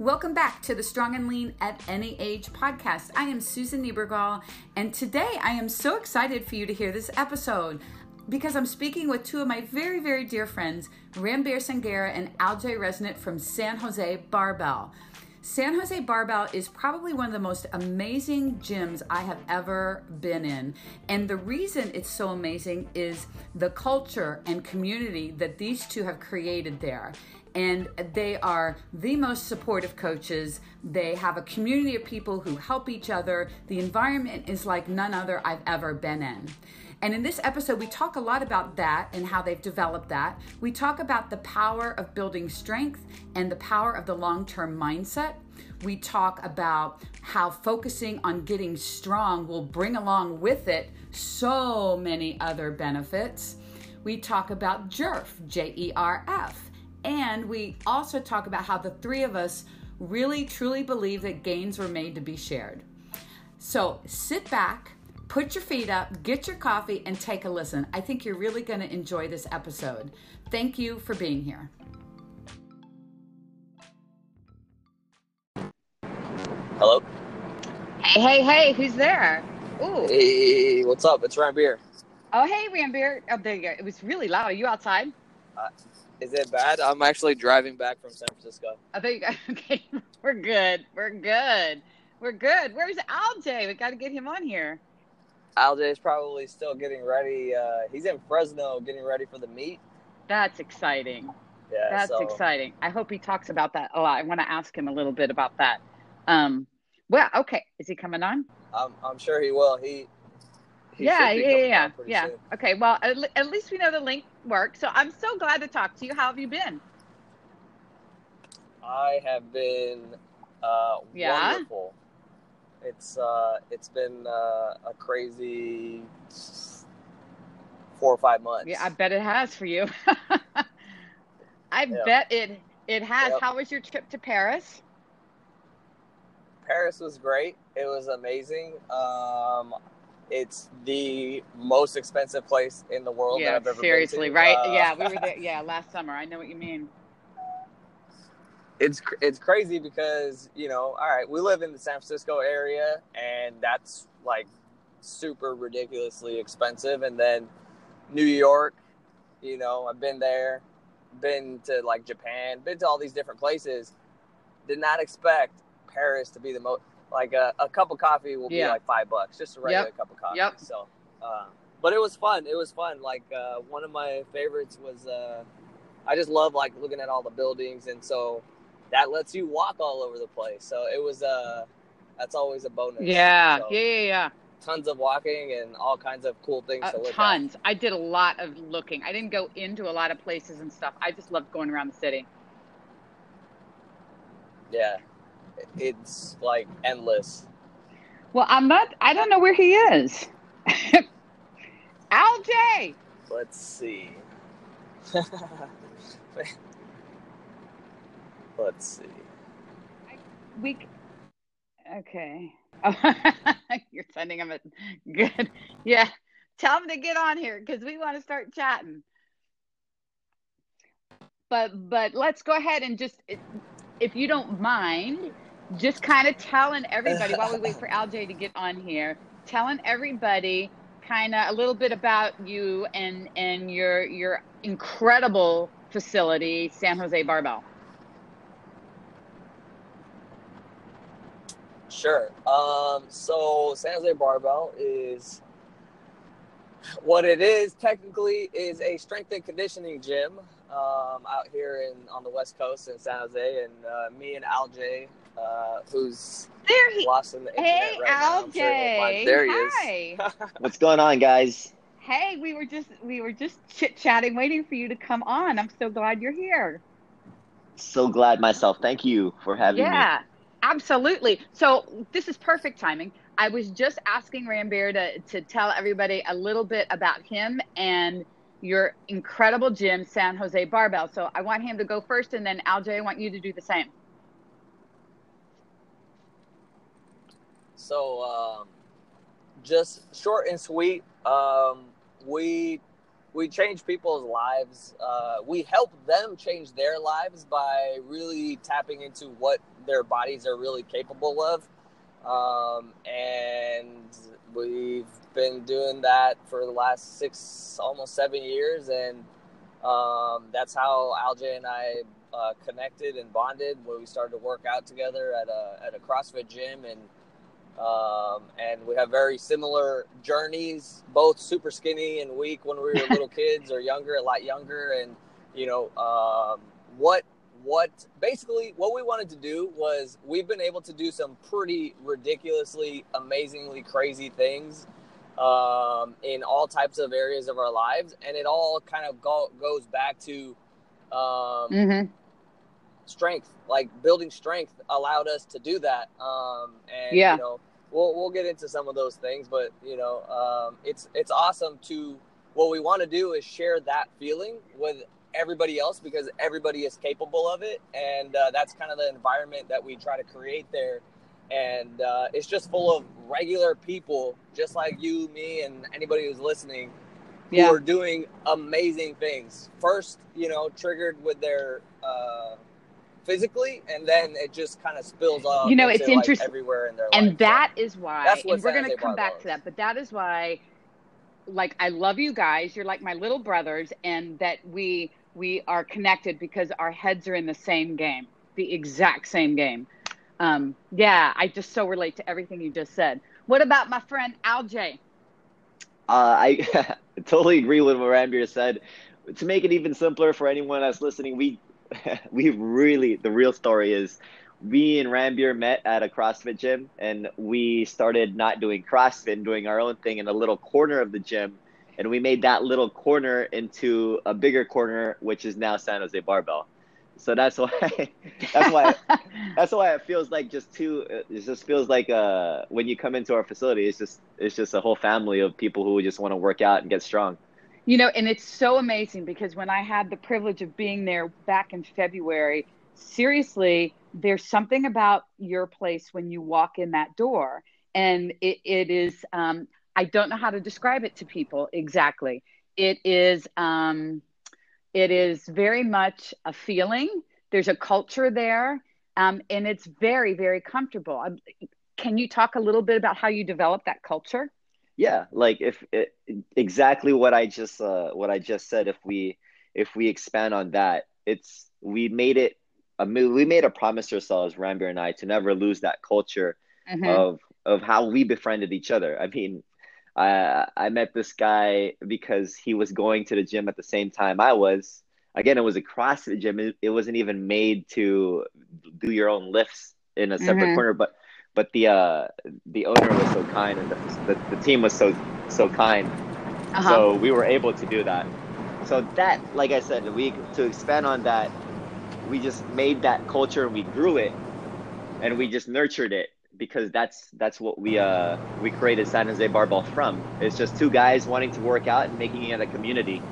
Welcome back to the Strong and Lean at Any Age podcast. I am Susan Niebergall, and today I am so excited for you to hear this episode because I'm speaking with two of my very, very dear friends, Ranbir Sanghera and Aljay Resngit from San Jose Barbell. San Jose Barbell is probably one of the most amazing gyms I have ever been in. And the reason it's so amazing is the culture and community that these two have created there and they are the most supportive coaches. They have a community of people who help each other. The environment is like none other I've ever been in. And in this episode, we talk a lot about that and how they've developed that. We talk about the power of building strength and the power of the long term mindset. We talk about how focusing on getting strong will bring along with it so many other benefits. We talk about JERF, J E R F and we also talk about how the three of us really truly believe that gains were made to be shared. So sit back, put your feet up, get your coffee, and take a listen. I think you're really going to enjoy this episode. Thank you for being here. Hello. Hey, hey, hey, who's there? Ooh. Hey, what's up? It's Ranbir. Oh, hey, Ranbir. Oh, there you go. It was really loud. Are you outside? Uh, is it bad? I'm actually driving back from San Francisco. I think okay, we're good. We're good. We're good. Where's Aljay? We got to get him on here. Aljay is probably still getting ready. Uh, he's in Fresno getting ready for the meet. That's exciting. Yeah, that's so. exciting. I hope he talks about that a lot. I want to ask him a little bit about that. Um, well, okay. Is he coming on? I'm, I'm sure he will. He yeah, yeah, yeah, yeah. Soon. Okay, well, at, at, least we know the link works. So I'm so glad to talk to you. How have you been? I have been uh, yeah? wonderful. It's uh, it's been uh, a crazy four or five months. Yeah, I bet it has for you. I yep. bet it it has. Yep. How was your trip to Paris? Paris was great. It was amazing. Um, it's the most expensive place in the world yeah, that I've ever seriously, been to. Seriously, right? Uh, yeah, we were there. Yeah, last summer. I know what you mean. It's it's crazy because you know, all right, we live in the San Francisco area, and that's like super ridiculously expensive. And then New York, you know, I've been there, been to like Japan, been to all these different places. Did not expect Paris to be the most like a, a cup of coffee will yeah. be like five bucks, just a regular yep. cup of coffee. Yep. So, uh, but it was fun. It was fun. Like uh, one of my favorites was uh, I just love like looking at all the buildings, and so that lets you walk all over the place. So it was uh, that's always a bonus. Yeah, so, yeah, yeah, yeah. Tons of walking and all kinds of cool things uh, to look tons. at. I did a lot of looking. I didn't go into a lot of places and stuff. I just loved going around the city. Yeah, it's like endless. Well, I'm not. I don't know where he is. Aljay. Let's see. Let's see. We. Okay. Oh, you're sending him a good. Yeah. Tell him to get on here because we want to start chatting. But but let's go ahead and just, if you don't mind, just kind of telling everybody while we wait for Aljay to get on here, telling everybody kind of a little bit about you and and your your incredible facility, San Jose Barbell. Sure. Um, so San Jose Barbell is what it is technically is a strength and conditioning gym um, out here in on the west coast in San Jose, and uh, me and Aljay uh, who's there he, lost in the hey, internet right Aljay. Sure there he Hi. is. What's going on, guys? Hey, we were just we were just chit chatting, waiting for you to come on. I'm so glad you're here. So glad myself. Thank you for having yeah, me. Yeah, absolutely. So this is perfect timing. I was just asking Ranbir to to tell everybody a little bit about him and your incredible gym, San Jose Barbell. So I want him to go first, and then Aljay, I want you to do the same. So, um, just short and sweet. Um, we we change people's lives. Uh, we help them change their lives by really tapping into what their bodies are really capable of. Um, and we've been doing that for the last six, almost seven years. And um, that's how Alj and I uh, connected and bonded when we started to work out together at a, at a CrossFit gym. And um, and we have very similar journeys, both super skinny and weak when we were little kids or younger, a lot younger. And, you know, um, what, what basically what we wanted to do was we've been able to do some pretty ridiculously, amazingly crazy things um, in all types of areas of our lives. And it all kind of go, goes back to um, mm-hmm. Strength, like building strength allowed us to do that. Um, and, yeah. you know, we'll we'll get into some of those things, but you know, um, it's it's awesome to what we want to do is share that feeling with everybody else because everybody is capable of it, and uh, that's kind of the environment that we try to create there. And uh, it's just full of regular people, just like you, me, and anybody who's listening, yeah. who are doing amazing things. First, you know, triggered with their uh, physically, and then it just kind of spills off. You know, it's like interesting everywhere in their and life. that so is why. And we're going to come back to that, but that is why. Like I love you guys. You're like my little brothers, and that we we are connected because our heads are in the same game, the exact same game. Um, yeah, I just so relate to everything you just said. What about my friend Alj? Uh, I totally agree with what Ranbir said. To make it even simpler for anyone that's listening, we we really the real story is we and Ranbir met at a CrossFit gym and we started not doing CrossFit and doing our own thing in a little corner of the gym. And we made that little corner into a bigger corner, which is now San Jose Barbell. So that's why, that's why, that's why it feels like just two. It just feels like uh, when you come into our facility, it's just it's just a whole family of people who just want to work out and get strong. You know, and it's so amazing because when I had the privilege of being there back in February, seriously, there's something about your place when you walk in that door. And it, it is, um, I don't know how to describe it to people exactly. It is, um, it is very much a feeling. There's a culture there, um, and it's very, very comfortable. Um, can you talk a little bit about how you develop that culture? Yeah like if it, exactly what i just uh, what i just said if we if we expand on that it's we made it a we made a promise to ourselves Ranbir and i to never lose that culture mm-hmm. of of how we befriended each other i mean i i met this guy because he was going to the gym at the same time i was again it was across the gym it, it wasn't even made to do your own lifts in a separate mm-hmm. corner but but the uh, the owner was so kind and the, the, the team was so so kind. Uh-huh. so we were able to do that. So that like i said we to expand on that we just made that culture and we grew it and we just nurtured it because that's that's what we uh we created san jose barbell from. It's just two guys wanting to work out and making it a community.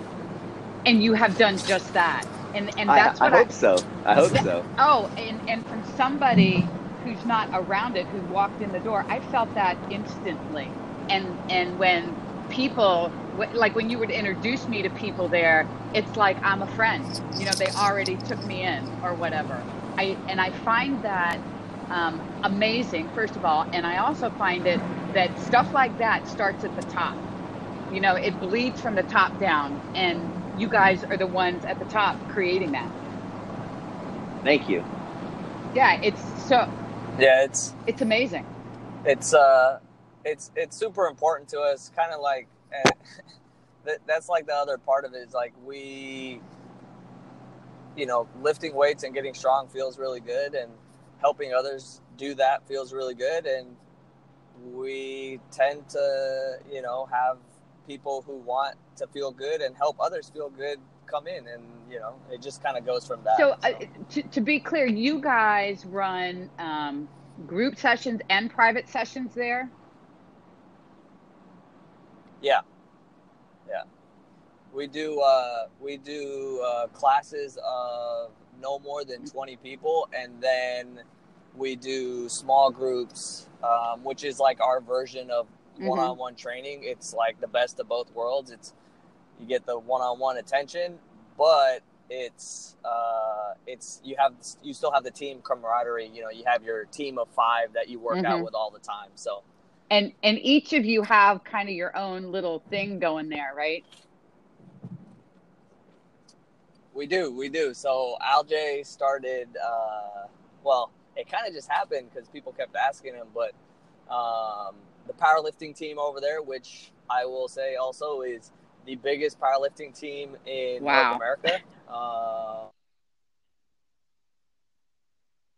And you have done just that. And and that's I, what I hope I, so. I hope so. Oh and and from somebody who's not around it who walked in the door i felt that instantly. And and when people like when you would introduce me to people there it's like i'm a friend. You know they already took me in or whatever. I and i find that um, amazing first of all and i also find it that stuff like that starts at the top. You know it bleeds from the top down and you guys are the ones at the top creating that. Thank you. Yeah it's so yeah, it's it's amazing. It's uh, it's it's super important to us. Kind of like uh, that, that's like the other part of it is like we, you know, lifting weights and getting strong feels really good, and helping others do that feels really good, and we tend to you know have people who want to feel good and help others feel good come in and you know it just kind of goes from that so, so. Uh, to, to be clear you guys run um, group sessions and private sessions there? Yeah. Yeah. We do uh, we do uh, classes of no more than 20 people and then we do small groups um, which is like our version of mm-hmm. one-on-one training. It's like the best of both worlds. It's you get the one-on-one attention, but it's uh, it's you have you still have the team camaraderie. You know, you have your team of five that you work mm-hmm. out with all the time. So, and and each of you have kind of your own little thing going there, right? We do, we do. So Aljay started. Uh, well, it kind of just happened because people kept asking him, but um, the powerlifting team over there, which I will say also is the biggest powerlifting team in wow. North America. Uh,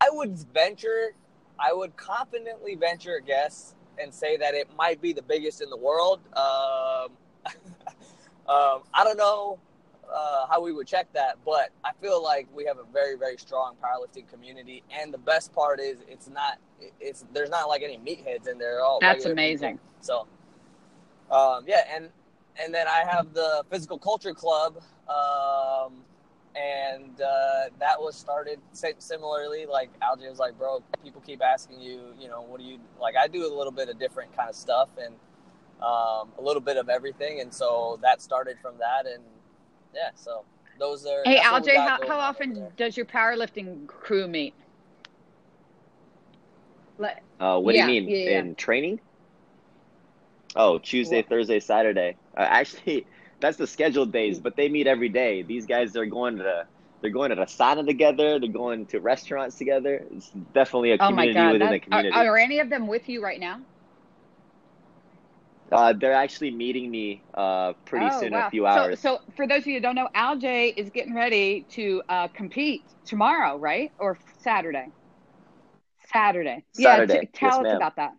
I would venture, I would confidently venture a guess and say that it might be the biggest in the world. Um, um, I don't know uh, how we would check that, but I feel like we have a very, very strong powerlifting community. And the best part is, it's not, it's there's not like any meatheads in there. All that's amazing. People. So, um, yeah, and and then I have the physical culture club, um, and uh, that was started similarly. Like Aljay was like, "Bro, people keep asking you, you know, what do you like?" I do a little bit of different kind of stuff and um, a little bit of everything, and so that started from that, and yeah, so those are. Hey, Aljay, how, how often does your powerlifting crew meet? Uh, what yeah, do you mean yeah, yeah. in training? Oh, Tuesday? Thursday, Saturday. Uh, actually, that's the scheduled days, but they meet every day. These guys are going to the they're going to the sauna together. They're going to restaurants together. It's definitely a community oh within that, a community. Are, are, any of them with you right now? Uh, they're actually meeting me uh, pretty oh, soon, wow. a few hours. So, so, for those of you who don't know, Aljay is getting ready to uh, compete tomorrow, right? Or Saturday? Saturday. Saturday. Yeah, t- tell yes, us ma'am. about that.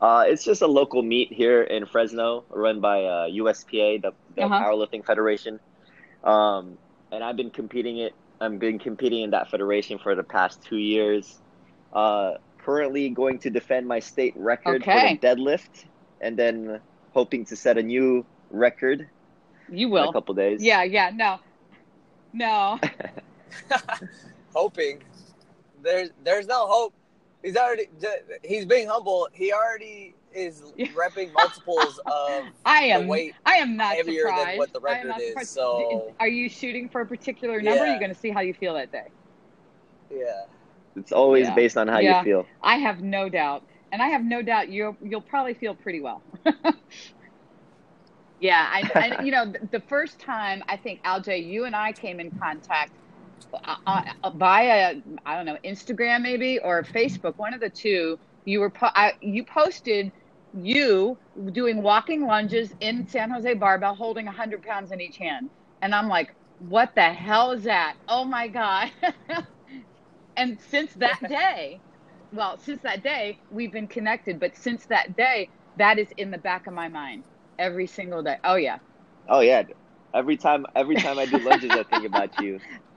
Uh, it's just a local meet here in Fresno, run by uh, USPA, the, the uh-huh. Powerlifting Federation. Um, and I've been competing it. I've been competing in that federation for the past two years. Uh, currently going to defend my state record okay. for the deadlift, and then hoping to set a new record. You will. a couple days. Yeah, yeah. No, no. hoping. There's there's no hope he's already he's being humble. He already is repping multiples of I am weight. I am not heavier surprised. than what the record is. So, are you shooting for a particular number? Yeah. You're going to see how you feel that day. Yeah, it's always yeah. based on how yeah. you feel. I have no doubt, and I have no doubt you'll you'll probably feel pretty well. yeah, I, I you know the first time I think Aljay, you and I came in contact uh, uh, via I don't know Instagram maybe or Facebook, one of the two. You were po- I, you posted you doing walking lunges in San Jose barbell, holding hundred pounds in each hand, and I'm like, what the hell is that? Oh my god! and since that day, well, since that day we've been connected, but since that day, that is in the back of my mind every single day. Oh yeah. Oh yeah. Every time, every time I do lunges, I think about you.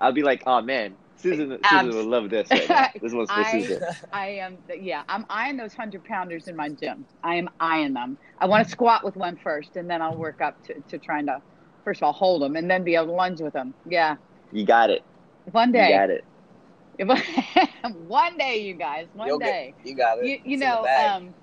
I'll be like, oh man, Susan, Susan would love this. Right this one's for I, Susan. I am, yeah, I'm eyeing those hundred pounders in my gym. I am eyeing them. I want to squat with one first, and then I'll work up to, to trying to, first of all, hold them, and then be able to lunge with them. Yeah. You got it. One day. You got it. one day, you guys. One You'll day. Get, you got it. You, you know, um,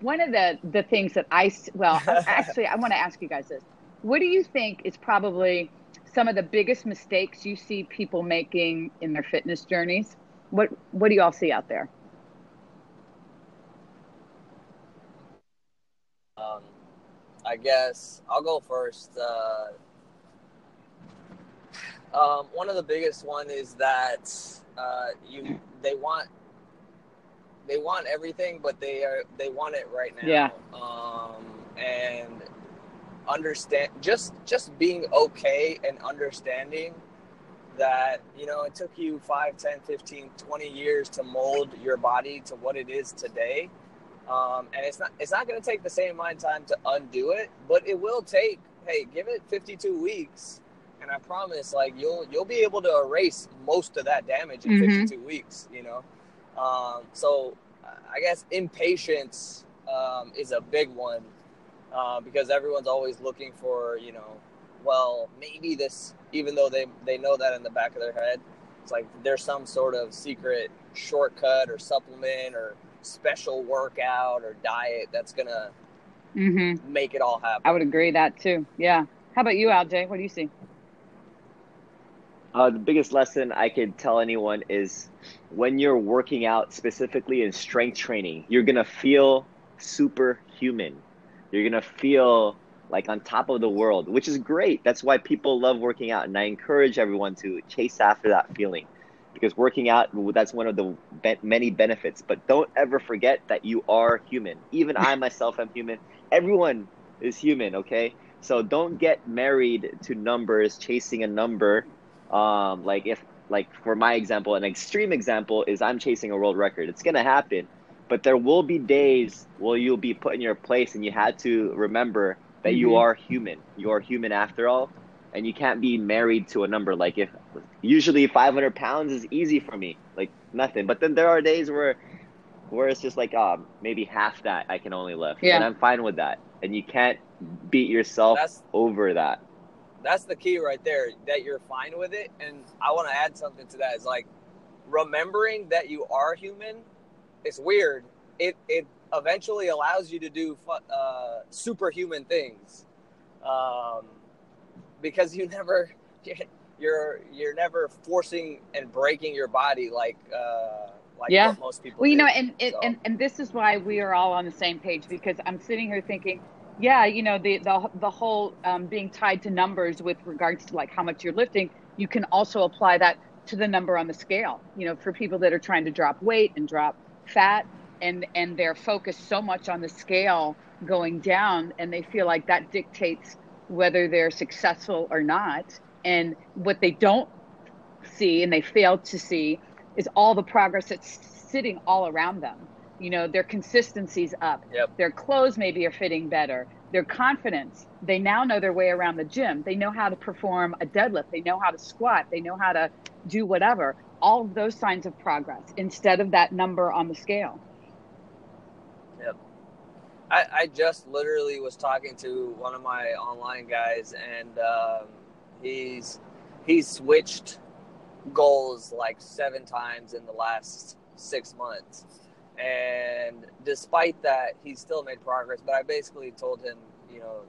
one of the the things that I well, actually, I want to ask you guys this. What do you think is probably some of the biggest mistakes you see people making in their fitness journeys? What what do you all see out there? Um, I guess I'll go first. Uh, um, one of the biggest one is that uh, you they want they want everything, but they are they want it right now. Yeah. Um, and understand just just being okay and understanding that you know it took you 5 10 15 20 years to mold your body to what it is today. Um, and it's not it's not going to take the same amount of time to undo it but it will take hey give it 52 weeks and i promise like you'll you'll be able to erase most of that damage in mm-hmm. 52 weeks you know? Um, so i guess impatience um, is a big one uh, because everyone's always looking for you know well maybe this even though they they know that in the back of their head it's like there's some sort of secret shortcut or supplement or special workout or diet that's gonna Mm-hmm. make it all happen. I would agree that too. Yeah. How about you, Aljay? What do you see? Uh, the biggest lesson I could tell anyone is when you're working out, specifically in strength training, you're gonna feel superhuman. You're gonna feel like on top of the world, which is great. That's why people love working out, and I encourage everyone to chase after that feeling, because working out that's one of the be- many benefits. But don't ever forget that you are human. Even I myself am human. Everyone is human. Okay, so don't get married to numbers, chasing a number um, like if like for my example, an extreme example is I'm chasing a world record. It's gonna happen, but there will be days where you'll be put in your place, and you had to remember that Mhm. you are human. You are human after all, and you can't be married to a number. Like if usually 500 pounds is easy for me, like nothing. But then there are days where where it's just like um maybe half that I can only lift, Yeah. and I'm fine with that. And you can't beat yourself That's over that. that's the key right there that you're fine with it and i want to add something to that is like remembering that you are human it's weird it it eventually allows you to do uh, superhuman things um, because you never you're you're never forcing and breaking your body like uh, like Yeah. most people Well, you do. know, and, and So- and and this is why we are all on the same page because I'm sitting here thinking, yeah, you know, the the the whole um, being tied to numbers with regards to like how much you're lifting, you can also apply that to the number on the scale. You know, for people that are trying to drop weight and drop fat, and and they're focused so much on the scale going down, and they feel like that dictates whether they're successful or not. And what they don't see and they fail to see is all the progress that's sitting all around them. You know, their consistency's up. Yep. Their clothes maybe are fitting better. Their confidence. They now know their way around the gym. They know how to perform a deadlift. They know how to squat. They know how to do whatever. All of those signs of progress instead of that number on the scale. I, I just literally was talking to one of my online guys, and um, he's he switched goals like seven times in the last six months, and despite that, he's still made progress. But I basically told him, you know,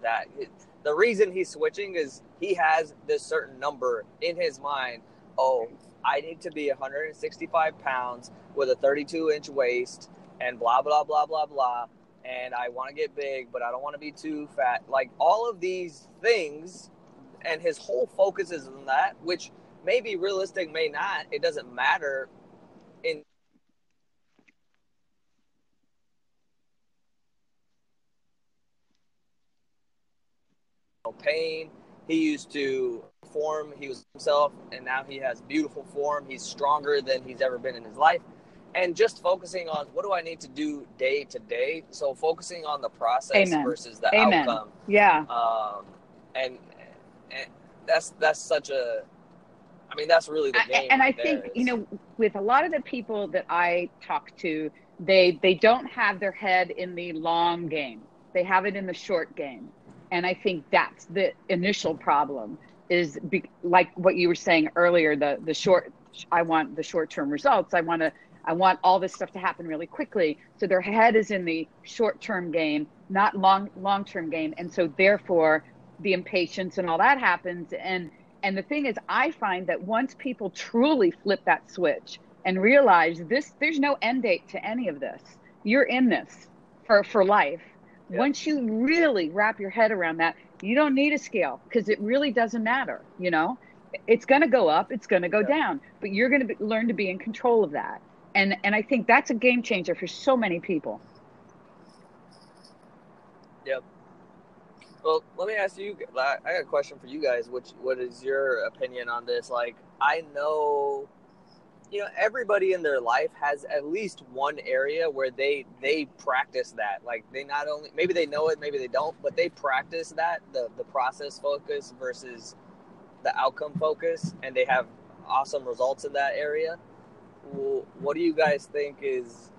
that it, the reason he's switching is he has this certain number in his mind. Oh, I need to be 165 pounds with a 32 inch waist and blah blah blah blah blah. And I want to get big but I don't want to be too fat. Like all of these things and his whole focus is on that which may be realistic may not. It doesn't matter. In pain he used to form he was himself and now he has beautiful form he's stronger than he's ever been in his life and just focusing on what do I need to do day to day. So focusing on the process Amen. versus the Amen. outcome. Yeah. Um, and, and that's that's such a. I mean, that's really the I- game. and I right there think is- you know, with a lot of the people that I talk to, they they don't have their head in the long game. They have it in the short game, and I think that's the initial problem. Is be, like what you were saying earlier. The the short. I want the short term results. I want to. I want all this stuff to happen really quickly. So their head is in the short term game, not long long term game, and so therefore the impatience and all that happens. And and the thing is, I find that once people truly flip that switch and realize this, there's no end date to any of this. You're in this for for life. Yeah. Once you really wrap your head around that, you don't need a scale because it really doesn't matter. You know, it's going to go up, it's going to go Yeah. down, but you're going to learn to be in control of that. And and I think that's a game changer for so many people. Yep. Well, let me ask you. I I got a question for you guys. Which, what is your opinion on this? Like, I know, you know, everybody in their life has at least one area where they they practice that. Like, they not only maybe they know it, maybe they don't, but they practice that the the process focus versus the outcome focus, and they have awesome results in that area. Well, what do you guys think is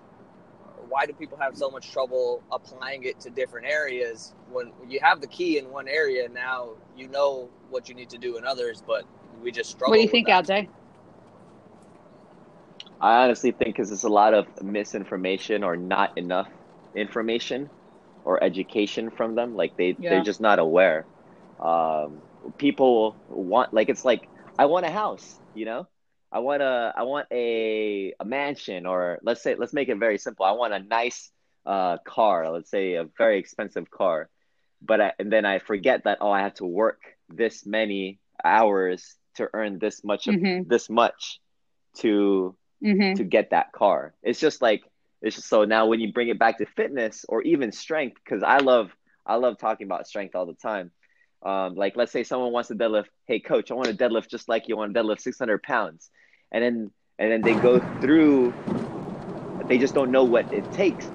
why do people have so much trouble applying it to different areas when you have the key in one area now you know what you need to do in others but we just struggle what do you think, that. Aljay? I honestly think because there's a lot of misinformation or not enough information. or education from them. Like they Yeah. they're just not aware. Um, people want like it's like I want a house, you know. I want a I want a a mansion or let's say let's make it very simple. I want a nice uh car, let's say a very expensive car. But I, and then I forget that oh I have to work this many hours to earn this much of Mhm. this much to hmm to get that car. It's just like it's just so now when you bring it back to fitness or even strength, because I love I love talking about strength all the time. Um, like let's say someone wants to deadlift, hey coach, I want to deadlift just like you want to deadlift 600 pounds, and then and then they go through, they just don't know what it takes,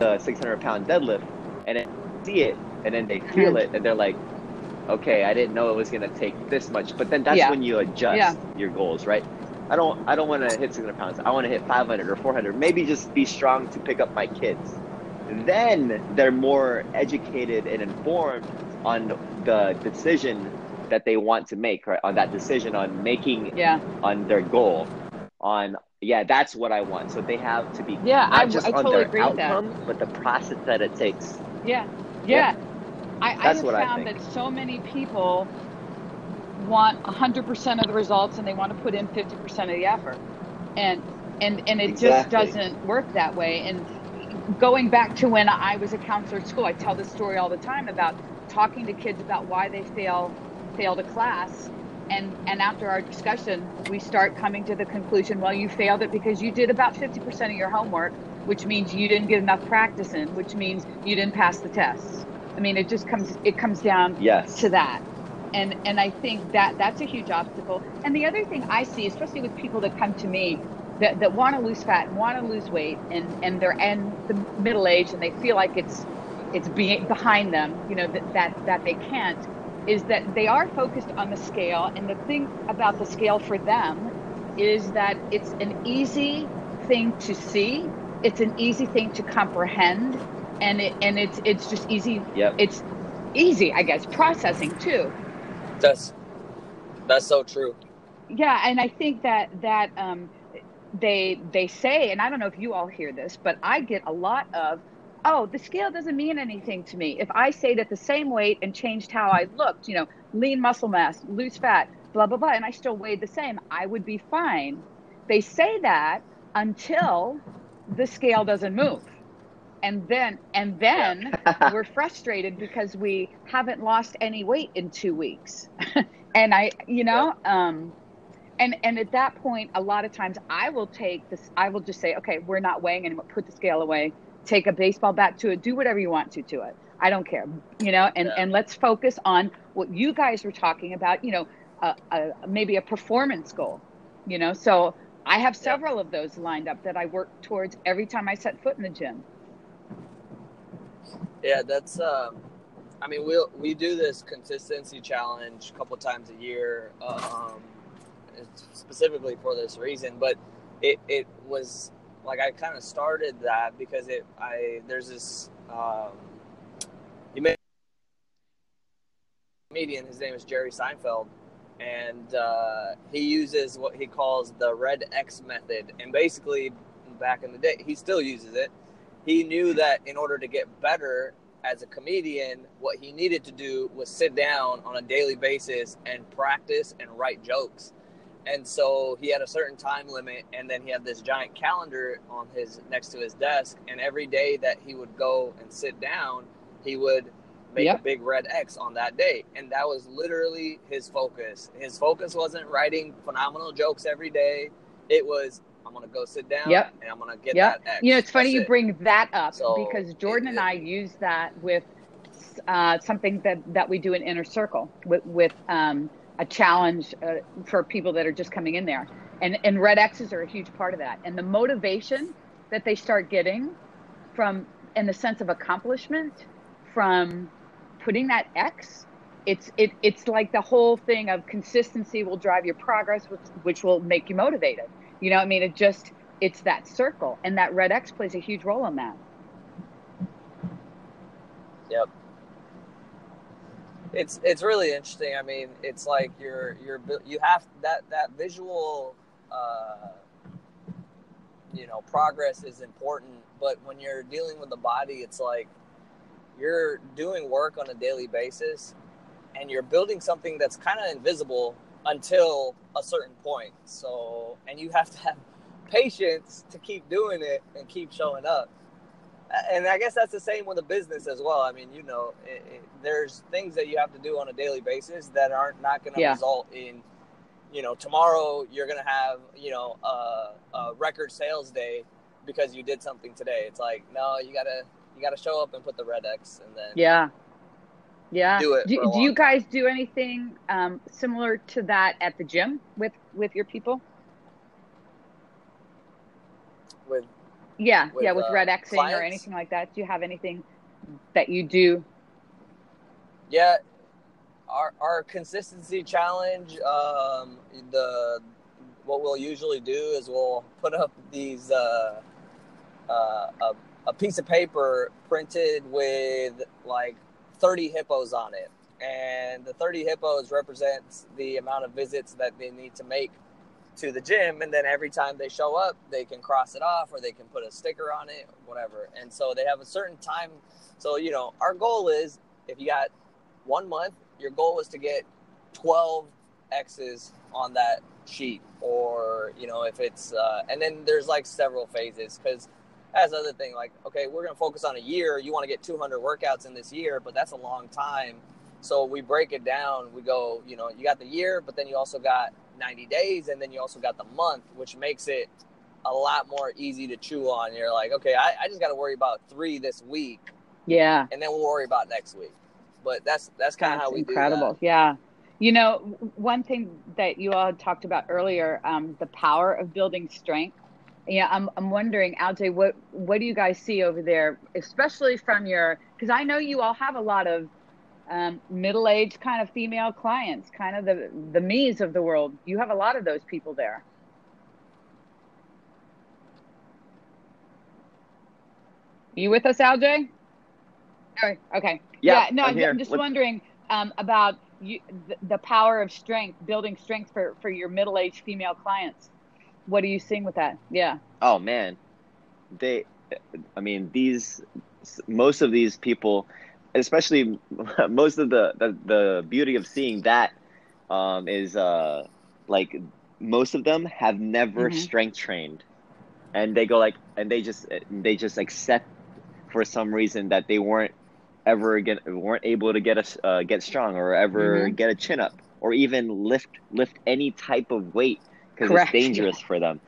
the 600 pound deadlift, and then see it, and then they feel it, and they're like, okay, I didn't know it was gonna take this much, but then that's Yeah. when you adjust Yeah. your goals, right? I don't I don't want to hit 600 pounds. I want to hit 500 or 400. Maybe just be strong to pick up my kids. Then they're more educated and informed on the decision that they want to make, right? On that decision on making Yeah. on their goal, on yeah, that's what I want. So they have to be Yeah, not I- just I on totally their agree with that. outcome, but the process that it takes. Yeah. Yeah. Yeah. I, I That's have what I found that so many people want 100% of the results and they want to put in 50% of the effort. And and and it just doesn't work that way. And going back to when I was a counselor at school, I tell this story all the time about talking to kids about why they fail failed a class. And and after our discussion, we start coming to the conclusion, well, you failed it because you did about 50% of your homework, which means you didn't get enough practice in, which means you didn't pass the tests. I mean, it just comes it comes down Yes. to that and and i think that that's a huge obstacle. And the other thing i see especially with people that come to me that, that want to lose fat and want to lose weight and and they're in the middle age and they feel like it's it's be, behind them you know that, that that they can't is that they are focused on the scale. And the thing about the scale for them is that it's an easy thing to see it's an easy thing to comprehend and it and it's it's just easy Yep. it's easy i guess processing too That's that's so true. yeah and i think that that um they they say and i don't know if you all hear this but i get a lot of oh the scale doesn't mean anything to me. If i stayed at the same weight and changed how i looked you know lean muscle mass lose fat blah blah blah and i still weighed the same i would be fine. They say that until the scale doesn't move and then and then we're frustrated because we haven't lost any weight in two weeks. And i you know um and and at that point a lot of times i will take this i will just say okay we're not weighing anymore. Put the scale away. Take a baseball bat to it. Do whatever you want to to it. I don't care. You know and Yeah. and let's focus on what you guys were talking about you know a, a, maybe a performance goal you know? So i have several of those lined up that i work towards every time i set foot in the gym Yeah, that's. Um, I mean, we will we do this consistency challenge a couple times a year, um, specifically for this reason. But it it was like I kind of started that because it I there's this um, you made comedian. His name is Jerry Seinfeld, and uh, he uses what he calls the red X method. And basically, back in the day, he still uses it. He knew that in order to get better as a comedian, what he needed to do was sit down on a daily basis and practice and write jokes. And so he had a certain time limit, and then he had this giant calendar on his next to his desk. And every day that he would go and sit down, he would make Yep. a big red X on that day. And that was literally his focus. His focus wasn't writing phenomenal jokes every day. It was I'm gonna go sit down Yep. and I'm gonna get Yep. that X. You know, it's funny That's you it. bring that up So, because Jordan it- and I use that with uh, something that, that we do in Inner Circle with, with um, a challenge uh, for people that are just coming in there. And, and red X's are a huge part of that. And the motivation that they start getting from, in the sense of accomplishment, from putting that X, it's, it, it's like the whole thing of consistency will drive your progress, which, which will make you motivated. You know, I mean, it just, it's that circle and that red x plays a huge role in that Yep. It's it's really interesting. I mean, it's like you're you're you have that that visual, uh, you know, progress is important. But when you're dealing with the body, it's like you're doing work on a daily basis and you're building something that's kind of invisible until a certain point. So, and you have to have patience to keep doing it and keep showing up. And I guess that's the same with a business as well. I mean, you know, it, it, there's things that you have to do on a daily basis that aren't not going to yeah. result in, you know, tomorrow you're going to have, you know, a, a record sales day because you did something today. It's like, no, you gotta you gotta show up and put the red X, and then yeah, yeah. Do it. Do, do you guys do anything um, similar to that at the gym with with your people? With yeah, with, yeah, with uh, red Xing or anything like that. Do you have anything that you do? Yeah, our our consistency challenge. Um, the what we'll usually do is we'll put up these uh, uh, a, a piece of paper printed with like 30 hippos on it. And the 30 hippos represents the amount of visits that they need to make to the gym. And then every time they show up, they can cross it off or they can put a sticker on it, or whatever. And so they have a certain time. So, you know, our goal is if you got one month, your goal is to get 12 X's on that sheet. Or, you know, if it's, uh, and then there's like several phases because that's the other thing. Like, okay, we're going to focus on a year. You want to get 200 workouts in this year, but that's a long time. So we break it down. We go, you know, you got the year, but then you also got 90 days, and then you also got the month, which makes it a lot more easy to chew on. You're like, okay, I, I just got to worry about three this week. Yeah. And then we'll worry about next week. But that's that's kind of how we incredible. Yeah. You know, one thing that you all talked about earlier, um, the power of building strength yeah, I'm I'm wondering, Aljay, what what do you guys see over there, especially from your? Because I know you all have a lot of um, middle-aged kind of female clients, kind of the the me's of the world. You have a lot of those people there. You with us, Aljay? Okay. okay. Yeah. yeah no, I'm, I'm just wondering um, about you, the, the power of strength, building strength for for your middle-aged female clients. What are you seeing with that? Yeah. Oh man, they. I mean, these most of these people, especially most of the the, the beauty of seeing that um, is uh, like most of them have never mm-hmm. strength trained, and they go like, and they just they just accept for some reason that they weren't ever get weren't able to get a uh, get strong or ever mm-hmm. get a chin up or even lift lift any type of weight because it's dangerous yeah. for them.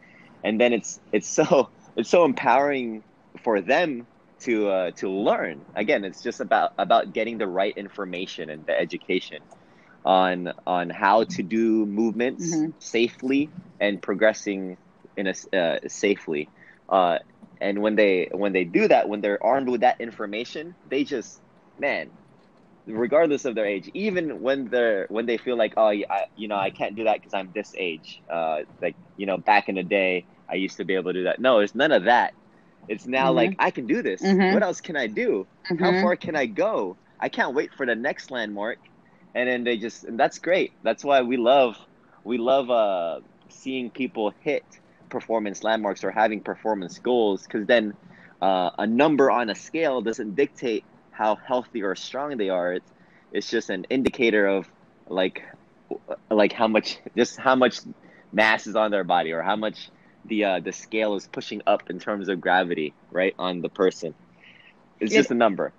And then it's it's so it's so empowering for them to uh, to learn. Again, it's just about about getting the right information and the education on on how to do movements mm-hmm. safely and progressing in a uh, safely. Uh, and when they when they do that, when they're armed with that information, they just man, regardless of their age, even when they're when they feel like, oh, I, you know, I can't do that because I'm this age. Uh, like you know, back in the day, I used to be able to do that. No, it's none of that. It's now mm-hmm. like I can do this. Mm-hmm. What else can I do? Mm-hmm. How far can I go? I can't wait for the next landmark. And then they just, and that's great. That's why we love, we love uh, seeing people hit performance landmarks or having performance goals because then uh, a number on a scale doesn't dictate how healthy or strong they are. It's it's just an indicator of like like how much just how much mass is on their body or how much the uh, the scale is pushing up in terms of gravity right on the person. It's it, just a number,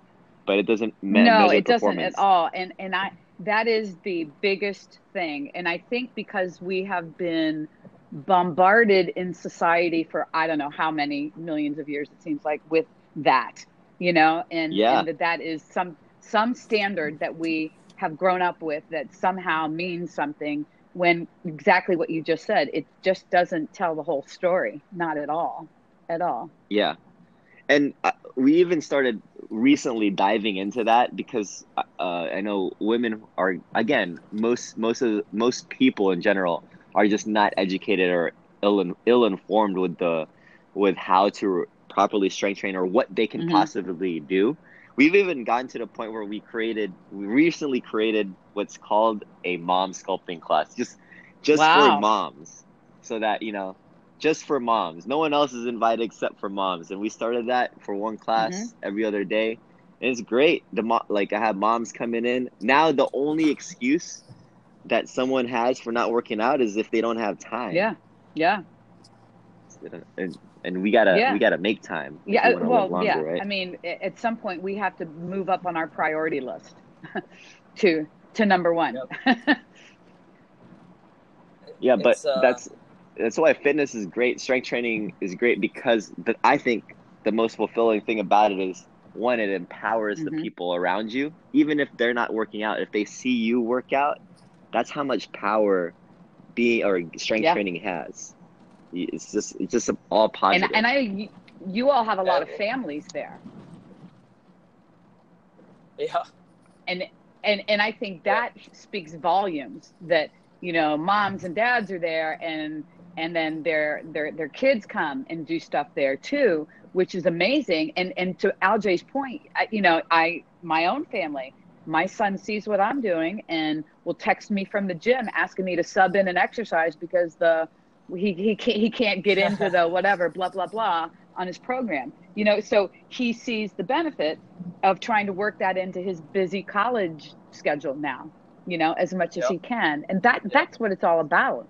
but it doesn't me- no, it doesn't at all. And and I that is the biggest thing. And I think because we have been bombarded in society for I don't know how many millions of years it seems like with that you know, and, yeah. and that that is some some standard that we have grown up with that somehow means something when exactly what you just said it just doesn't tell the whole story not at all at all yeah and uh, we even started recently diving into that because uh, i know women are again most most of most people in general are just not educated or ill ill informed with the with how to properly strength train or what they can mm-hmm. possibly do. We've even gotten to the point where we created, we recently created what's called a mom sculpting class, just just wow. for moms, so that you know, just for moms. No one else is invited except for moms, and we started that for one class mm-hmm. every other day, And it's great. The mo- like I have moms coming in now. The only excuse that someone has for not working out is if they don't have time. Yeah. Yeah. And, and we gotta Yeah. we gotta make time. Yeah. we wanna live Well, yeah. right? I mean, at some point we have to move up on our priority list to to number one. Yeah, but uh, that's that's why fitness is great. Strength training is great because the, I think the most fulfilling thing about it is one, it empowers the Mhm. people around you, even if they're not working out. If they see you work out, that's how much power being or strength Yeah. training has. It's just it's just all and positive. and I you, you all have a lot of families there. Yeah. and and and I think that speaks volumes that you know moms and dads are there and and then their their their kids come and do stuff there too which is amazing and and to Aljay's point I, you know I my own family my son sees what I'm doing and will text me from the gym asking me to sub in and exercise because the he he can't he can't get into the whatever blah blah blah on his program you know so he sees the benefit of trying to work that into his busy college schedule now you know as much as Yep. he can and that that's what it's all about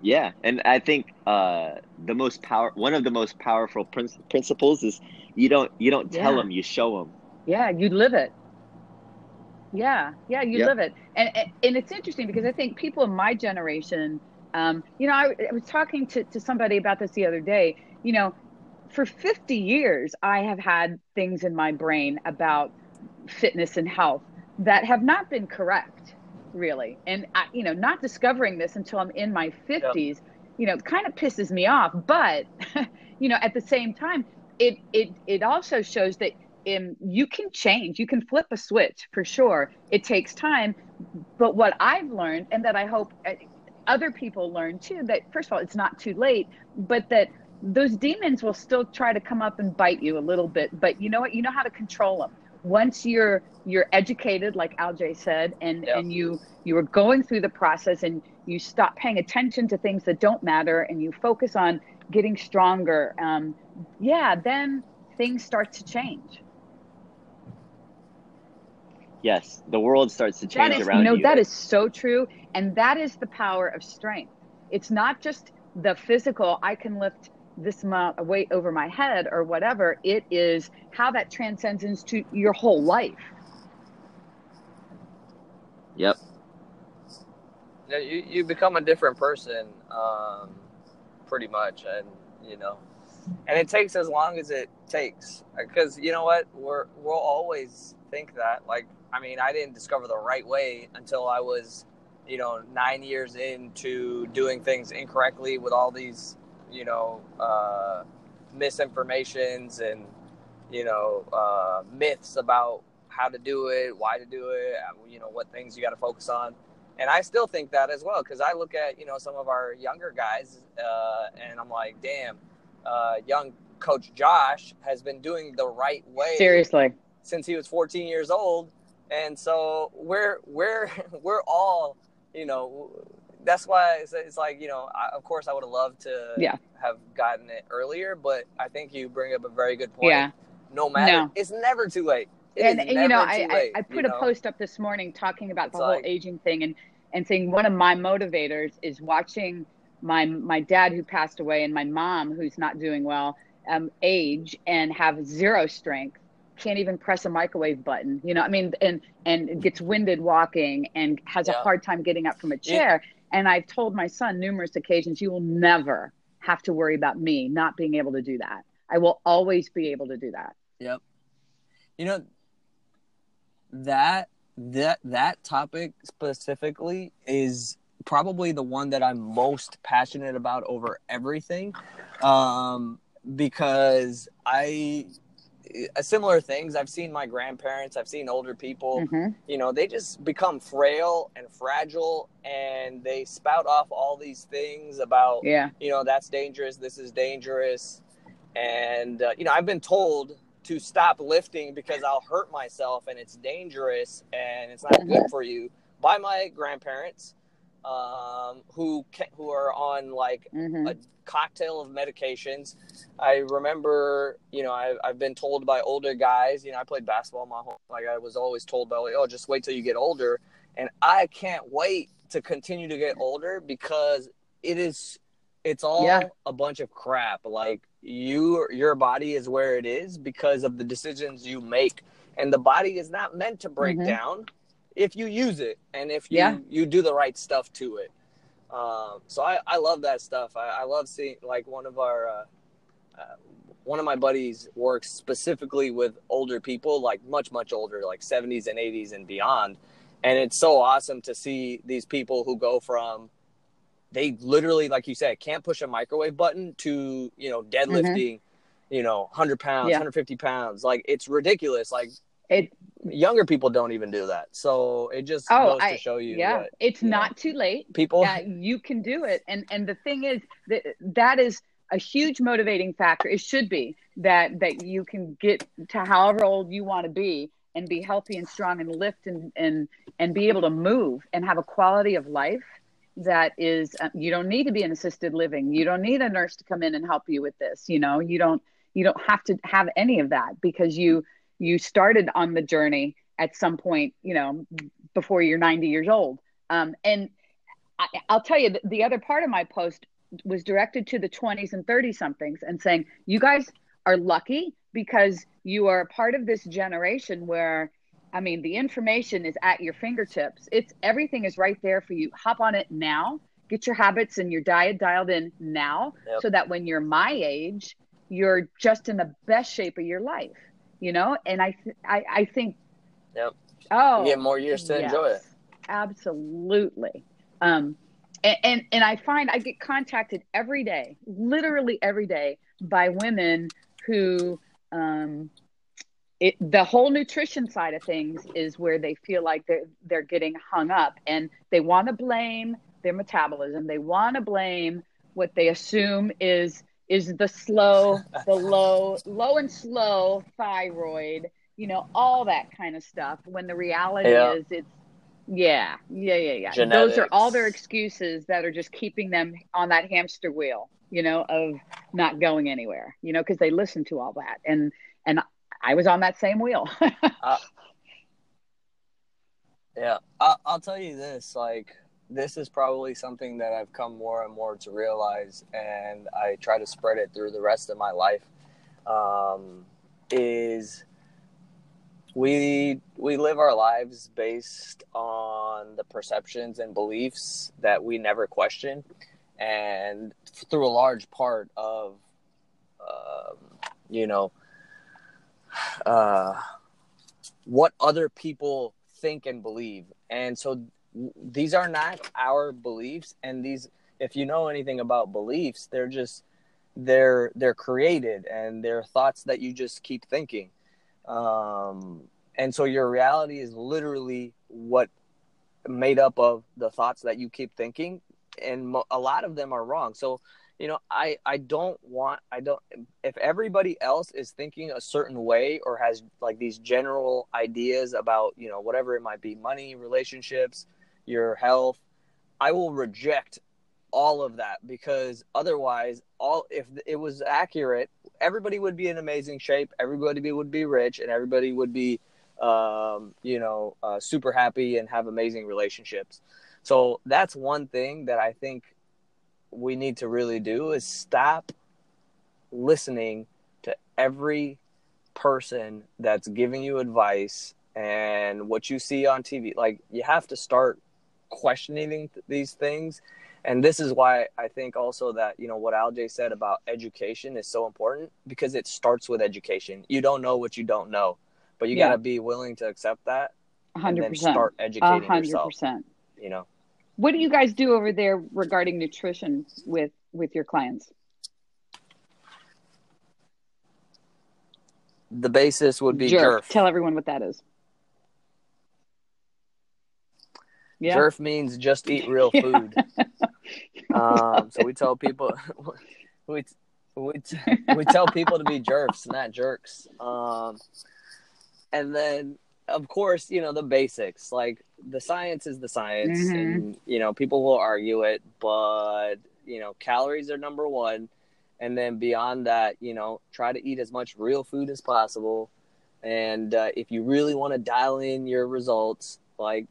Yeah, and I think uh, the most power one of the most powerful prin- principles is you don't you don't tell Yeah. them, you show them. yeah you live it yeah yeah you Yep. live it. And, and it's interesting because i think people in my generation um, you know I, I was talking to, to somebody about this the other day. You know for 50 years i have had things in my brain about fitness and health that have not been correct really. And I, you know not discovering this until i'm in my 50s you know kind of pisses me off. But you know at the same time it it it also shows that um, you can change. You can flip a switch for sure. It takes time. But what i've learned and that i hope uh, other people learn too that first of all it's not too late but that those demons will still try to come up and bite you a little bit. But you know what? You know how to control them once you're you're educated like aljay said and Yeah. and you you are going through the process and you stop paying attention to things that don't matter and you focus on getting stronger um, yeah then things start to change Yes, the world starts to change is around no you. that is so true and that is the power of strength it's not just the physical i can lift this amount of weight over my head or whatever it is how that transcends into your whole life Yep. Yeah, you, you become a different person, um, pretty much, and you know, and it takes as long as it takes, because you know what, we're we'll always think that. Like, I mean, I didn't discover the right way until I was, you know, nine years into doing things incorrectly with all these, you know, uh, misinformations and you know uh, myths about how to do it, why to do it, uh, you know, what things you got to focus on. And I still think that as well because I look at you know some of our younger guys uh, and I'm like, damn, uh, young Coach Josh has been doing the right way seriously since he was 14 years old, and so we're we're we're all you know that's why it's, it's like you know I, of course I would have loved to Yeah. have gotten it earlier, but I think you bring up a very good point. yeah No matter, No. it's never too late. It and, and you know I, late, I, I put a know? post up this morning talking about It's the whole like- aging thing and and saying one of my motivators is watching my my dad who passed away and my mom who's not doing well um, age and have zero strength can't even press a microwave button you know i mean and and gets winded walking and has a hard time getting up from a Yeah. chair and i've told my son numerous occasions you will never have to worry about me not being able to do that i will always be able to do that Yep. You know that that that topic specifically is probably the one that I'm most passionate about over everything, um, because I similar things. I've seen my grandparents. I've seen older people. hmm You know, they just become frail and fragile, and they spout off all these things about yeah you know that's dangerous this is dangerous and uh, you know i've been told to stop lifting because i'll hurt myself and it's dangerous and it's not good for you by my grandparents um, who who are on like Mhm. a cocktail of medications. I remember, you know, I, I've been told by older guys, you know, I played basketball my whole, like I was always told by, like, oh, just wait till you get older. And I can't wait to continue to get older because it is, it's all Yeah. a bunch of crap. Like you, your body is where it is because of the decisions you make. And the body is not meant to break Mhm. down if you use it and if you, Yeah. you do the right stuff to it. Um, so I, I love that stuff. I, I love seeing like one of our uh, uh, one of my buddies works specifically with older people, like much much older, like 70s and 80s and beyond. And it's so awesome to see these people who go from they literally, like you said, can't push a microwave button to you know deadlifting, you know, 100 pounds, Yeah. 150 pounds. Like it's ridiculous. Like It younger people don't even do that. So it just Oh, goes I- to show you yeah, what it's you know. not too late. people. Yeah, you can do it. And and the thing is that that is a huge motivating factor. It should be that that you can get to however old you want to be and be healthy and strong and lift and and and be able to move and have a quality of life that is uh, you don't need to be in assisted living. You don't need a nurse to come in and help you with this, you know. You don't you don't have to have any of that because you you started on the journey at some point, you know, before you're 90 years old. Um, and I, I'll tell you, the, the other part of my post was directed to the 20s and 30 somethings and saying, you guys are lucky because you are a part of this generation where, I mean, the information is at your fingertips. It's everything is right there for you. Hop on it now. Get your habits and your diet dialed in now, Yep. so that when you're my age, you're just in the best shape of your life. You know, and I, th- I, I think. Yep. Oh, you get more years to enjoy it. Absolutely. Um, and, and and I find I get contacted every day, literally every day, by women who um, it, the whole nutrition side of things is where they feel like they're they're getting hung up, and they want to blame their metabolism. They want to blame what they assume is is the slow, the low, low and slow thyroid. You know, all that kind of stuff. When the reality Yeah. is, it's yeah, yeah, yeah, yeah. Those are all their excuses that are just keeping them on that hamster wheel, you know, of not going anywhere, you know, because they listen to all that. And and I was on that same wheel. Uh, yeah, I, I'll tell you this. Like, this is probably something that I've come more and more to realize, and I try to spread it through the rest of my life. Um, is we we live our lives based on the perceptions and beliefs that we never question, and through a large part of, um, you know, uh, what other people think and believe. And so these are not our beliefs and these if you know anything about beliefs, they're just they're they're created and they're thoughts that you just keep thinking. Um and so your reality is literally what made up of the thoughts that you keep thinking and mo- a lot of them are wrong. So you know i i don't want i don't if everybody else is thinking a certain way or has like these general ideas about you know whatever it might be money relationships your health i will reject all of that because otherwise all if it was accurate everybody would be in amazing shape everybody would be rich and everybody would be um, you know uh, super happy and have amazing relationships so that's one thing that i think we need to really do is stop listening to every person that's giving you advice and what you see on TV. Like you have to start questioning these things. And this is why I think also that, you know, what Aljay said about education is so important because it starts with education. You don't know what you don't know, but you Yeah. got to be willing to accept that and hundred then percent. start educating hundred yourself, percent. you know. What do you guys do over there regarding nutrition with with your clients? The basis would be Jerk. jerf. Tell everyone what that is. Yeah. Jerf means just eat real food. Um, so we tell people we we we tell people to be jerks, not jerks. Um, and then of course, you know, the basics. Like the science is the science Mhm. and you know, people will argue it, but you know, calories are number 1 and then beyond that, you know, try to eat as much real food as possible. And uh, if you really want to dial in your results, like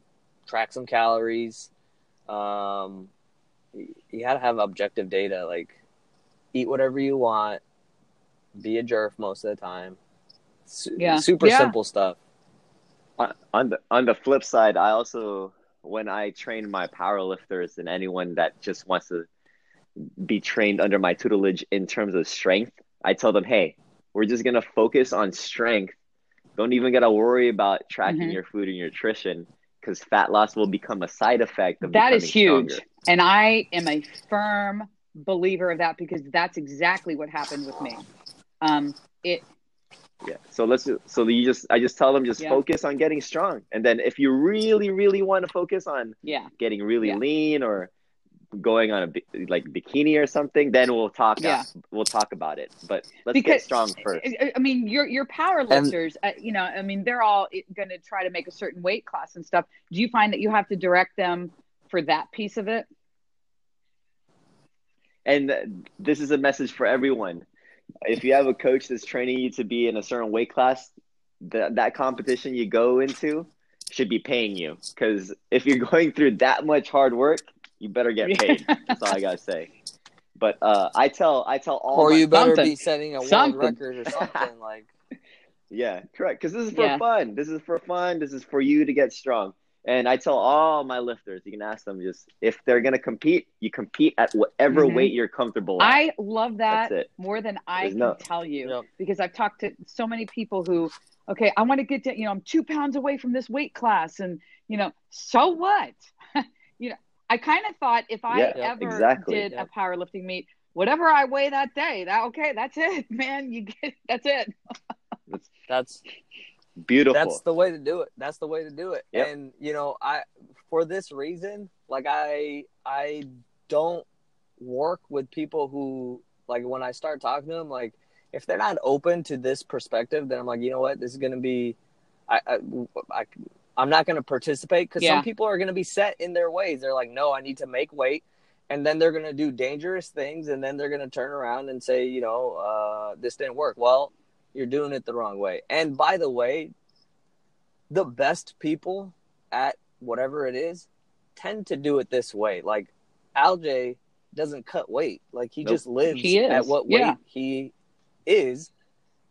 track some calories, um, you, you got to have objective data. Like, eat whatever you want, be a jerk most of the time. Su- Yeah. super Yeah. simple stuff. on on the on the flip side, I also when I train my powerlifters and anyone that just wants to be trained under my tutelage in terms of strength, I tell them, hey, we're just gonna focus on strength. Don't even gotta worry about tracking Mhm. your food and your nutrition because fat loss will become a side effect of That is huge. stronger. And I am a firm believer of that because that's exactly what happened with me. Um, it Yeah. So let's so you just I just tell them just Yeah. focus on getting strong, and then if you really really want to focus on yeah. getting really Yeah. lean or going on a like bikini or something, then we'll talk. Yeah. we'll talk about it. But let's Because- get strong first. I, I mean, your your power lifters, uh, you know, I mean, they're all going to try to make a certain weight class and stuff. Do you find that you have to direct them for that piece of it? And this is a message for everyone. If you have a coach that's training you to be in a certain weight class, that that competition you go into should be paying you. Because if you're going through that much hard work, you better get paid. That's all I gotta say. But uh, I tell I tell all or my- you better something. be setting a world Something. record or something. like, Yeah, correct. Because this is for Yeah. fun. This is for fun. This is for you to get strong. And I tell all my lifters, you can ask them just if they're gonna compete, you compete at whatever Mhm. weight you're comfortable at. I love that more than I There's can no- tell you Yep. because I've talked to so many people who, okay, I want to get to, you know, I'm two pounds away from this weight class, and you know, so what? you know, I kind of thought if I Yeah, ever exactly. did Yep. a powerlifting meet, whatever I weigh that day, that okay, that's it, man. You get that's it. that's Beautiful. That's the way to do it. That's the way to do it. Yep. And you know, I for this reason, like I I don't work with people who like when I start talking to them, like if they're not open to this perspective, then I'm like, you know what, this is gonna be, I I, I I'm not gonna participate because Yeah. some people are gonna be set in their ways. They're like, no, I need to make weight. And then they're gonna do dangerous things, and then they're gonna turn around and say, you know, uh, this didn't work. Well, you're doing it the wrong way. And by the way, the best people at whatever it is tend to do it this way. Like Alj doesn't cut weight. Like he Nope. just lives He at what weight yeah. he is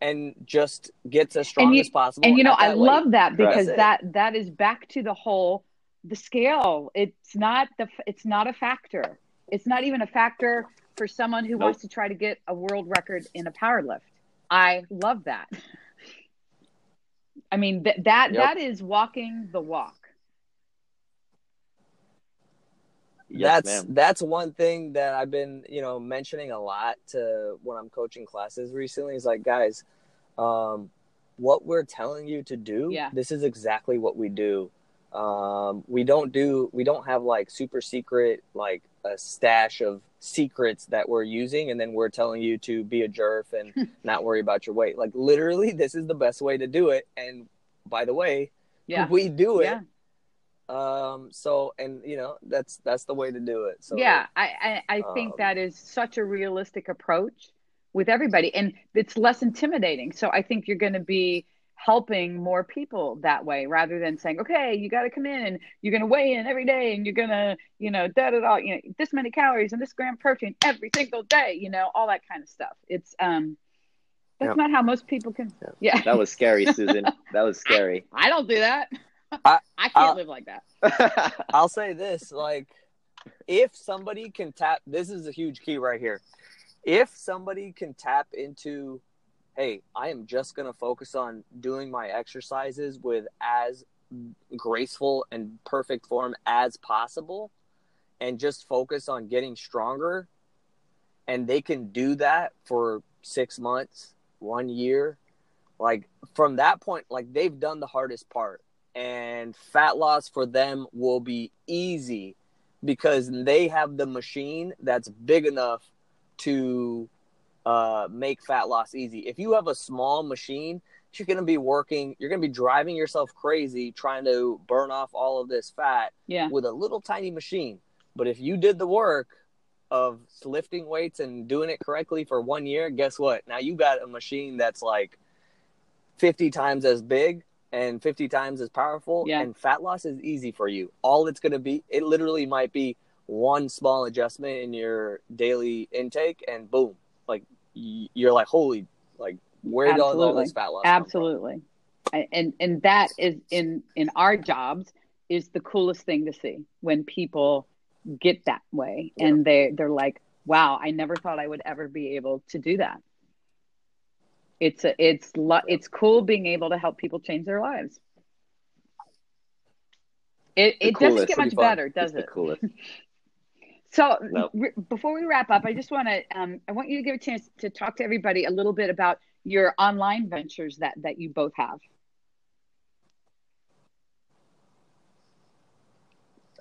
and just gets as strong you- as possible. and you know i that love that because That's it. that that is back to the whole the scale it's not the it's not a factor it's not even a factor for someone who Nope. wants to try to get a world record in a power lift i love that i mean th- that Yep. that is walking the walk yes, that's ma'am. that's one thing that I've been, you know, mentioning a lot to when I'm coaching classes recently is like, guys, um, what we're telling you to do, Yeah. this is exactly what we do. Um, we don't do we don't have like super secret like a stash of secrets that we're using and then we're telling you to be a jerf and not worry about your weight. Like literally this is the best way to do it. And by the way, yeah we do it. yeah Um so and you know that's that's the way to do it. So yeah i i, I think um, that is such a realistic approach with everybody and it's less intimidating so i think you're going to be helping more people that way rather than saying okay you got to come in and you're going to weigh in every day and you're going to you know da da da you know this many calories and this gram protein every single day you know all that kind of stuff it's um that's Yep. not how most people can Yep. yeah That was scary, Susan. That was scary. i don't do that I- i can't I- live like that I'll say this: like, if somebody can tap, this is a huge key right here. If somebody can tap into, hey, I am just gonna focus on doing my exercises with as graceful and perfect form as possible, and just focus on getting stronger, and they can do that for six months, one year, like from that point, like they've done the hardest part and fat loss for them will be easy because they have the machine that's big enough to uh, make fat loss easy. If you have a small machine, you're going to be working, you're going to be driving yourself crazy trying to burn off all of this fat Yeah. with a little tiny machine. But if you did the work of lifting weights and doing it correctly for one year, guess what? Now you got a machine that's like 50 times as big and 50 times as powerful. Yeah. And fat loss is easy for you. All it's going to be, it literally might be one small adjustment in your daily intake, and boom, like you're like, holy, like where did all, Absolutely. this fat loss? Absolutely. And and that is in in our jobs is the coolest thing to see when people get that way Yeah. and they they're like, "Wow, I never thought I would ever be able to do that." It's a, it's lo- it's cool being able to help people change their lives. It The it doesn't get much fun. better, It's does the it? coolest. So No. re- before we wrap up, I just want to um, I want you to give a chance to talk to everybody a little bit about your online ventures that that you both have.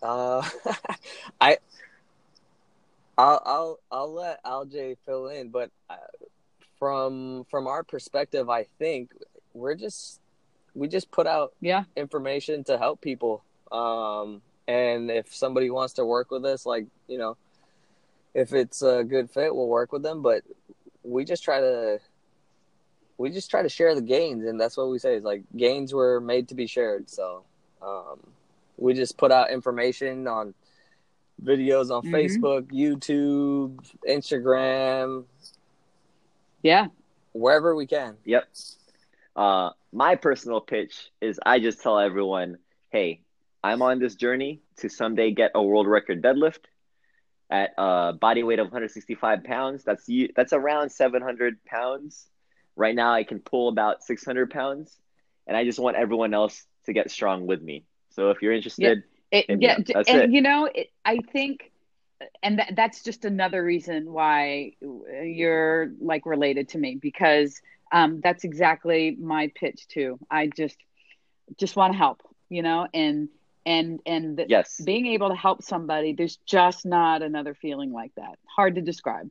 Uh, I, I'll, I'll, I'll let Aljay fill in, but uh, from from our perspective, I think we're just we just put out Yeah, information to help people. Um, and if somebody wants to work with us, like you know, if it's a good fit, we'll work with them. But we just try to we just try to share the gains, and that's what we say is like gains were made to be shared. So um, we just put out information on videos on Mhm. Facebook, YouTube, Instagram, yeah, wherever we can. Yep. Uh, my personal pitch is I just tell everyone, hey, I'm on this journey to someday get a world record deadlift at a body weight of 165 pounds. That's you. That's around 700 pounds. Right now, I can pull about 600 pounds, and I just want everyone else to get strong with me. So if you're interested, it, yeah, yeah, that's and it. you know, it, I think, and that, that's just another reason why you're like related to me because um, that's exactly my pitch too. I just just want to help, you know, and and and the, yes, being able to help somebody, there's just not another feeling like that. Hard to describe.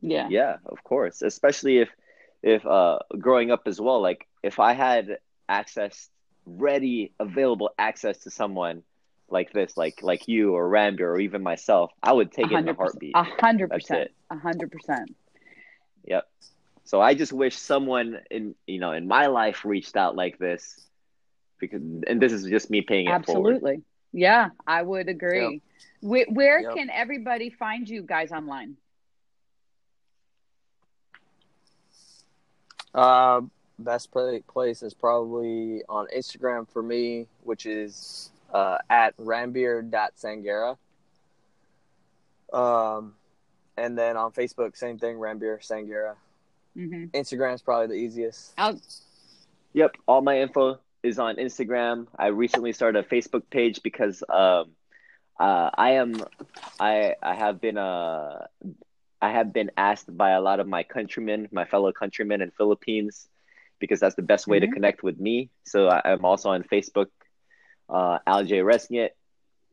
Yeah. Yeah, of course. Especially if if uh growing up as well, like if I had access ready available access to someone like this, like like you or Ranbir or even myself, I would take it in a heartbeat. A hundred percent. A hundred percent. Yep. So I just wish someone in you know in my life reached out like this because and this is just me paying it forward. Absolutely. Yeah, I would agree. Where, where Yep. can everybody find you guys online? Uh, best pla- place is probably on Instagram for me, which is uh, at ranbir.sanghera. Um, and then on Facebook, same thing, Ranbir Sanghera. hmm Instagram's probably the easiest. I'll, Yep, all my info is on Instagram. I recently started a Facebook page because um, uh, I am I I have been uh I have been asked by a lot of my countrymen, my fellow countrymen in Philippines, because that's the best way Mhm. to connect with me. So I'm also on Facebook, uh, Aljay Resngit,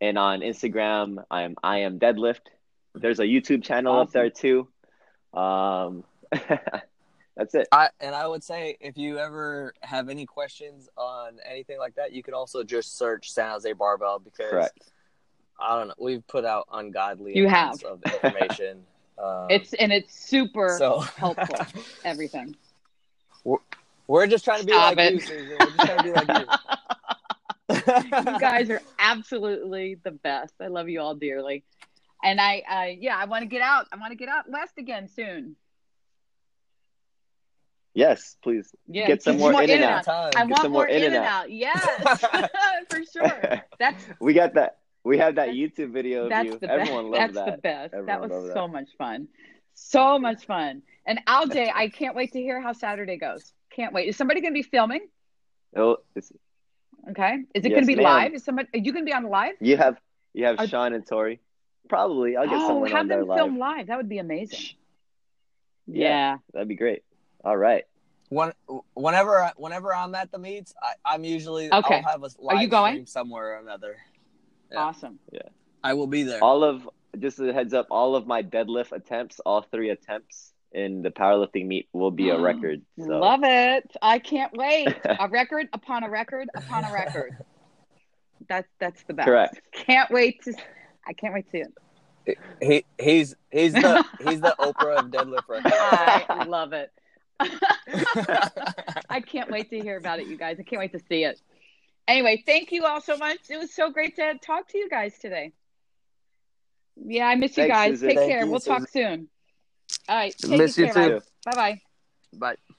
and on Instagram I'm I am Deadlift. There's a YouTube channel up there too. Um, that's it. I, and I would say if you ever have any questions on anything like that, you could also just search San Jose Barbell because Correct. I don't know, we've put out ungodly You amounts have. of information. um, it's and it's super so helpful. Everything. We're just trying to be Stop like it. you, Susan. We're just trying to be like you. you guys are absolutely the best. I love you all dearly. And I, uh, yeah, I want to get out. I want to get out west again soon. Yes, please. Yeah, Get some more in and out. out. I Get want more more in, and out. Yes, for sure. That's we got that. We have that YouTube video of that's you. the Everyone best. loved That's that. the best. that was loved so much fun. So much fun. And Aljay, I can't wait to hear how Saturday goes. Can't wait. Is somebody going to be filming? Oh, it's, Okay. Is it Yes, going to be ma'am. live? Is somebody? Are you going to be on live? you have you have Are- Sean and Tori. Probably, I'll get oh, someone have on there them live. film live. That would be amazing. Yeah. Yeah. That'd be great. All right. When, whenever, whenever I'm at the meets, I, I'm usually Okay. I'll have a live you going? stream somewhere or another. Yeah. Awesome. Yeah. I will be there. All of just a heads up. All of my deadlift attempts, all three attempts in the powerlifting meet will be a mm. record. So. Love it. I can't wait. a record upon a record upon a record. That's that's the best. Correct. Can't wait to I can't wait to. He he's he's the he's the Oprah of deadlift records. I love it. I can't wait to hear about it, you guys. I can't wait to see it. Anyway, thank you all so much. It was so great to talk to you guys today. Yeah, I miss you Thanks, guys. Susan. Take Thank care. you, we'll talk soon. All right. Miss you care, too. Bye bye. Bye.